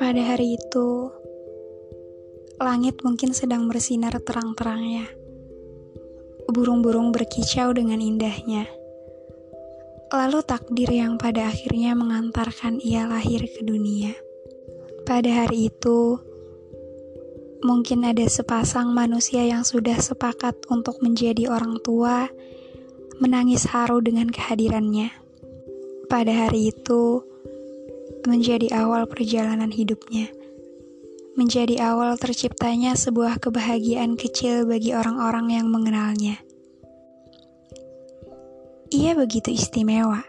Pada hari itu, langit mungkin sedang bersinar terang-terangnya. Burung-burung berkicau dengan indahnya. Lalu takdir yang pada akhirnya mengantarkan ia lahir ke dunia. Pada hari itu, mungkin ada sepasang manusia yang sudah sepakat untuk menjadi orang tua, menangis haru dengan kehadirannya. Pada hari itu, menjadi awal perjalanan hidupnya, menjadi awal terciptanya sebuah kebahagiaan kecil bagi orang-orang yang mengenalnya. Ia begitu istimewa,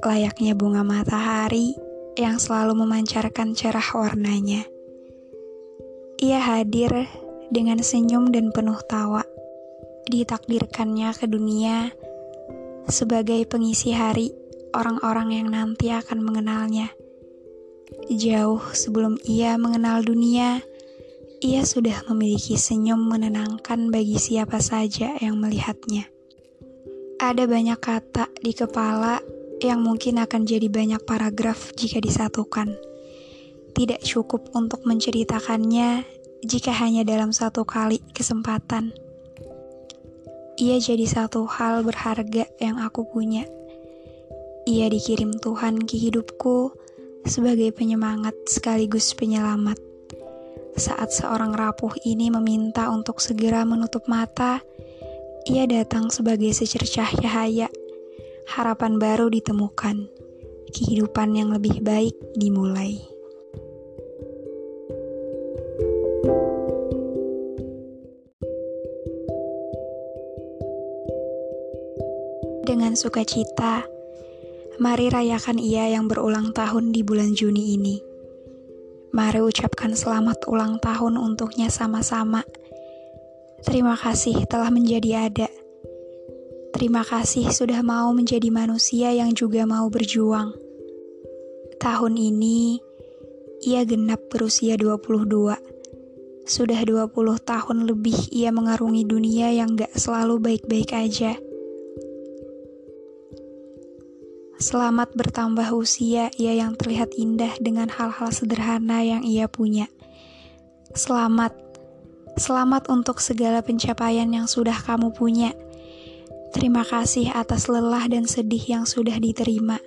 layaknya bunga matahari yang selalu memancarkan cerah warnanya. Ia hadir dengan senyum dan penuh tawa, ditakdirkannya ke dunia sebagai pengisi hari orang-orang yang nanti akan mengenalnya. Jauh sebelum ia mengenal dunia, ia sudah memiliki senyum menenangkan bagi siapa saja yang melihatnya. Ada banyak kata di kepala yang mungkin akan jadi banyak paragraf jika disatukan. Tidak cukup untuk menceritakannya jika hanya dalam satu kali kesempatan. Ia jadi satu hal berharga yang aku punya ia dikirim Tuhan ke hidupku sebagai penyemangat sekaligus penyelamat. Saat seorang rapuh ini meminta untuk segera menutup mata, ia datang sebagai secercah cahaya. Harapan baru ditemukan, kehidupan yang lebih baik dimulai. Dengan sukacita, Mari rayakan ia yang berulang tahun di bulan Juni ini. Mari ucapkan selamat ulang tahun untuknya sama-sama. Terima kasih telah menjadi ada. Terima kasih sudah mau menjadi manusia yang juga mau berjuang. Tahun ini, ia genap berusia 22. Sudah 20 tahun lebih ia mengarungi dunia yang gak selalu baik-baik aja. Selamat bertambah usia ia yang terlihat indah dengan hal-hal sederhana yang ia punya. Selamat, selamat untuk segala pencapaian yang sudah kamu punya. Terima kasih atas lelah dan sedih yang sudah diterima.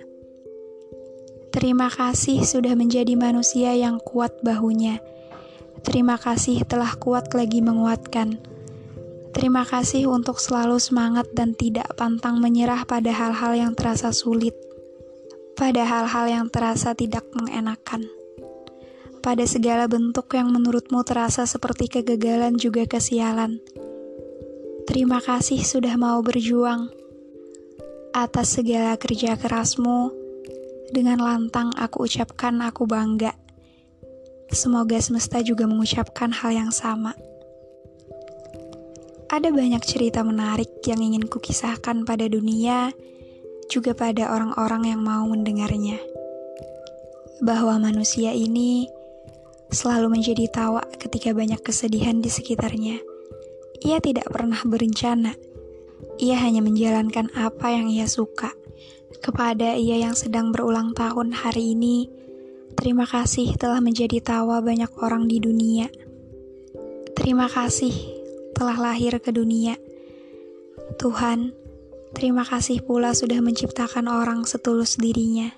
Terima kasih sudah menjadi manusia yang kuat bahunya. Terima kasih telah kuat lagi menguatkan. Terima kasih untuk selalu semangat dan tidak pantang menyerah pada hal-hal yang terasa sulit pada hal-hal yang terasa tidak mengenakan, pada segala bentuk yang menurutmu terasa seperti kegagalan juga kesialan. Terima kasih sudah mau berjuang atas segala kerja kerasmu. Dengan lantang aku ucapkan aku bangga. Semoga semesta juga mengucapkan hal yang sama. Ada banyak cerita menarik yang ingin kukisahkan pada dunia juga pada orang-orang yang mau mendengarnya. Bahwa manusia ini selalu menjadi tawa ketika banyak kesedihan di sekitarnya. Ia tidak pernah berencana. Ia hanya menjalankan apa yang ia suka. Kepada ia yang sedang berulang tahun hari ini, terima kasih telah menjadi tawa banyak orang di dunia. Terima kasih telah lahir ke dunia. Tuhan, Terima kasih pula sudah menciptakan orang setulus dirinya.